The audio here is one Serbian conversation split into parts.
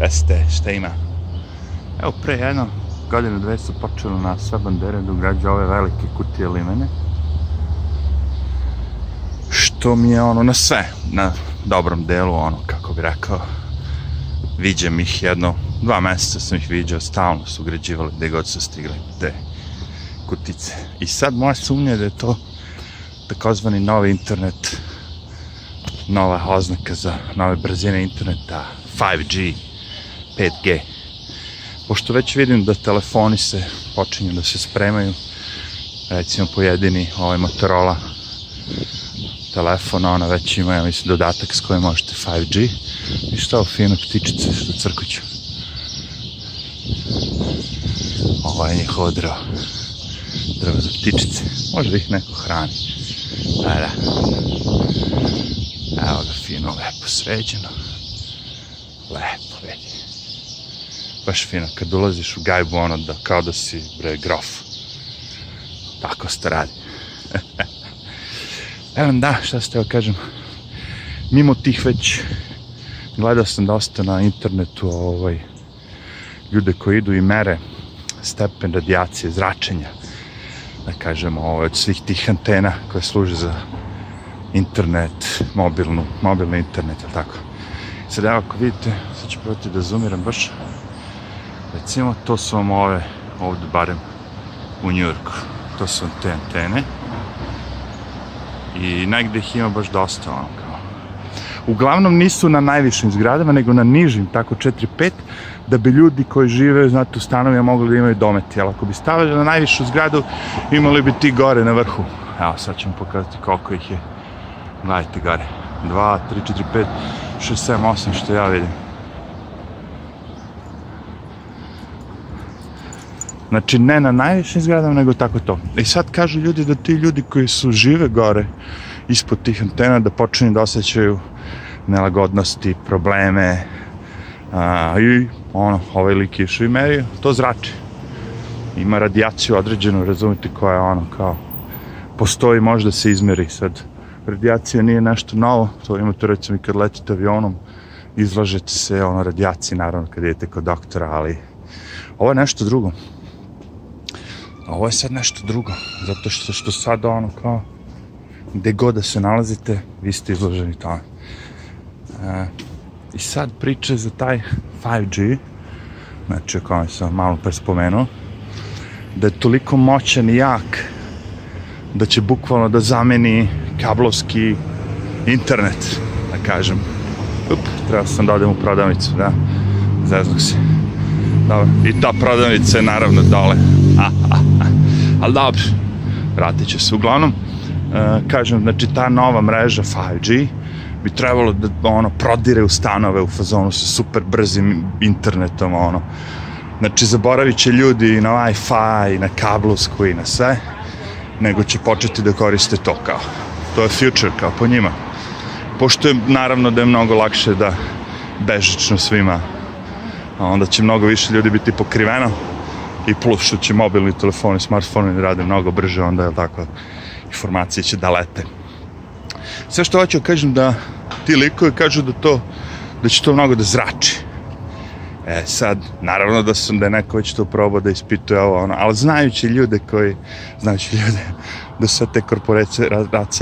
Gde ste, šta ima? Evo, pre jedno godinu, dve su počeli na sve bandere da ugrađu ove velike kutije limene. Što mi je ono na sve, na dobrom delu, ono, kako bi rekao, viđam ih jedno, dva meseca sam ih viđao, stalno su ugrađivali gde god su stigli te kutice. I sad moja sumnja je da je to takozvani novi internet, nova oznaka za nove brzine interneta, 5G, 5G. Pošto već vidim da telefoni se počinju da se spremaju, recimo pojedini ovaj Motorola telefon, ona već ima, ja mislim, dodatak s kojim možete 5G. I šta ovo fino ptičice što crkuću. Ovo je njihovo drvo. Drvo za ptičice. Možda ih neko hrani. Da, da. Evo ga fino, lepo sređeno. Lepo, vidi. Baš fino, kad ulaziš u gajbu, ono, da, kao da si, bre, grof. Tako se to radi. Evo da, šta ste joj kažem, mimo tih već gledao sam dosta na internetu ovaj, ljude koji idu i mere stepen radijacije, zračenja, da kažemo, ovaj, od svih tih antena koje služe za internet, mobilnu, mobilni internet, ili tako. Sad evo ako vidite, sad ću probati da zoomiram baš, recimo to su vam ove, ovde barem u Njurku, to su vam te antene, i negde ih ima baš dosta ono kao. Uglavnom nisu na najvišim zgradama, nego na nižim, tako 4-5, da bi ljudi koji žive, znate, u stanovima mogli da imaju dometi. Ali ako bi stavili na najvišu zgradu, imali bi ti gore na vrhu. Evo, sad ću vam pokazati koliko ih je. Gledajte gore. 2, 3, 4, 5, 6, 7, 8, što ja vidim. Znači, ne na najvišim zgradama, nego tako to. I sad kažu ljudi da ti ljudi koji su žive gore, ispod tih antena, da počinju da osjećaju nelagodnosti, probleme, a, i ono, ovaj lik išao i merio, to zrači. Ima radijaciju određenu, razumite, koja je ono, kao, postoji, može da se izmeri sad. Radijacija nije nešto novo, to imate recimo i kad letite avionom, izlažete se ono radijaciji, naravno, kad idete kod doktora, ali ovo je nešto drugo. A ovo je sad nešto drugo, zato što, što sad ono kao, gde god da se nalazite, vi ste izloženi tome. E, I sad priče za taj 5G, znači o kome sam malo pre spomenuo, da je toliko moćan i jak, da će bukvalno da zameni kablovski internet, da kažem. Up, treba sam da odem u prodavnicu, da, zeznok se. Dobro, i ta prodavnica je naravno dole. Ha. Ali dobro, vratit će se. Uglavnom, uh, kažem, znači ta nova mreža 5G bi trebalo da ono prodire u stanove u fazonu sa super brzim internetom, ono. Znači, zaboravit će ljudi i na Wi-Fi, i na kablovsku, i na sve, nego će početi da koriste to kao. To je future, kao po njima. Pošto je, naravno, da je mnogo lakše da bežično svima onda će mnogo više ljudi biti pokriveno i plus što će mobilni telefoni, smartfoni da rade mnogo brže, onda je tako, informacije će da lete. Sve što hoću da kažem da ti likovi kažu da to, da će to mnogo da zrači. E sad, naravno da sam da je neko već to probao da ispituje ovo, ono, ali znajući ljude koji, znajući ljude da sve te korporacije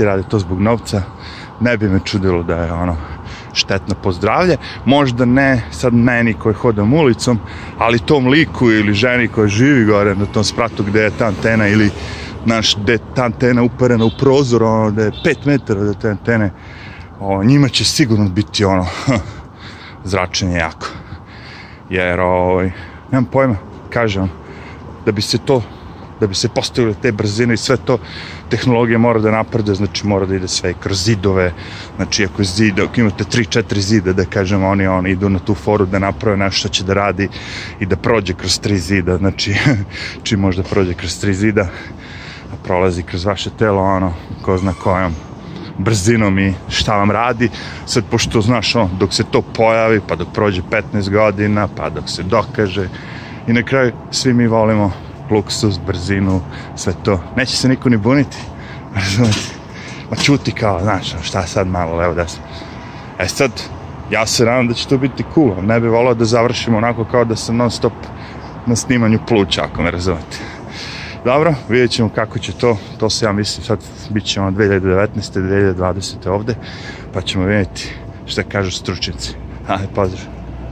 rade to zbog novca, ne bi me čudilo da je ono, štetno po zdravlje. Možda ne sad meni koji hodam ulicom, ali tom liku ili ženi koja živi gore na tom spratu gde je ta antena ili naš, gde je ta antena uperena u prozor, ono, gde je 5 metara do te antene, o, njima će sigurno biti ono, zračenje jako. Jer, ovaj, nemam pojma, kažem da bi se to da bi se postavile te brzine i sve to, tehnologija mora da naprede, znači mora da ide sve kroz zidove, znači ako, zid, ako imate 3-4 zida, da kažemo, oni, oni idu na tu foru da naprave nešto što će da radi i da prođe kroz tri zida, znači čim može da prođe kroz tri zida, a prolazi kroz vaše telo, ono, ko zna kojom brzinom i šta vam radi. Sad, pošto, znaš, on, dok se to pojavi, pa dok prođe 15 godina, pa dok se dokaže, i na kraju svi mi volimo luksus, brzinu, sve to. Neće se niko ni buniti, razumete? Ma čuti kao, znaš, šta sad malo, levo desno. E sad, ja se nadam da će to biti cool, ne bi volao da završimo onako kao da sam non stop na snimanju pluća, ako me razumete. Dobro, vidjet ćemo kako će to, to se ja mislim sad bit će ono 2019. 2020. ovde, pa ćemo vidjeti šta kažu stručnici. Ajde, pozdrav.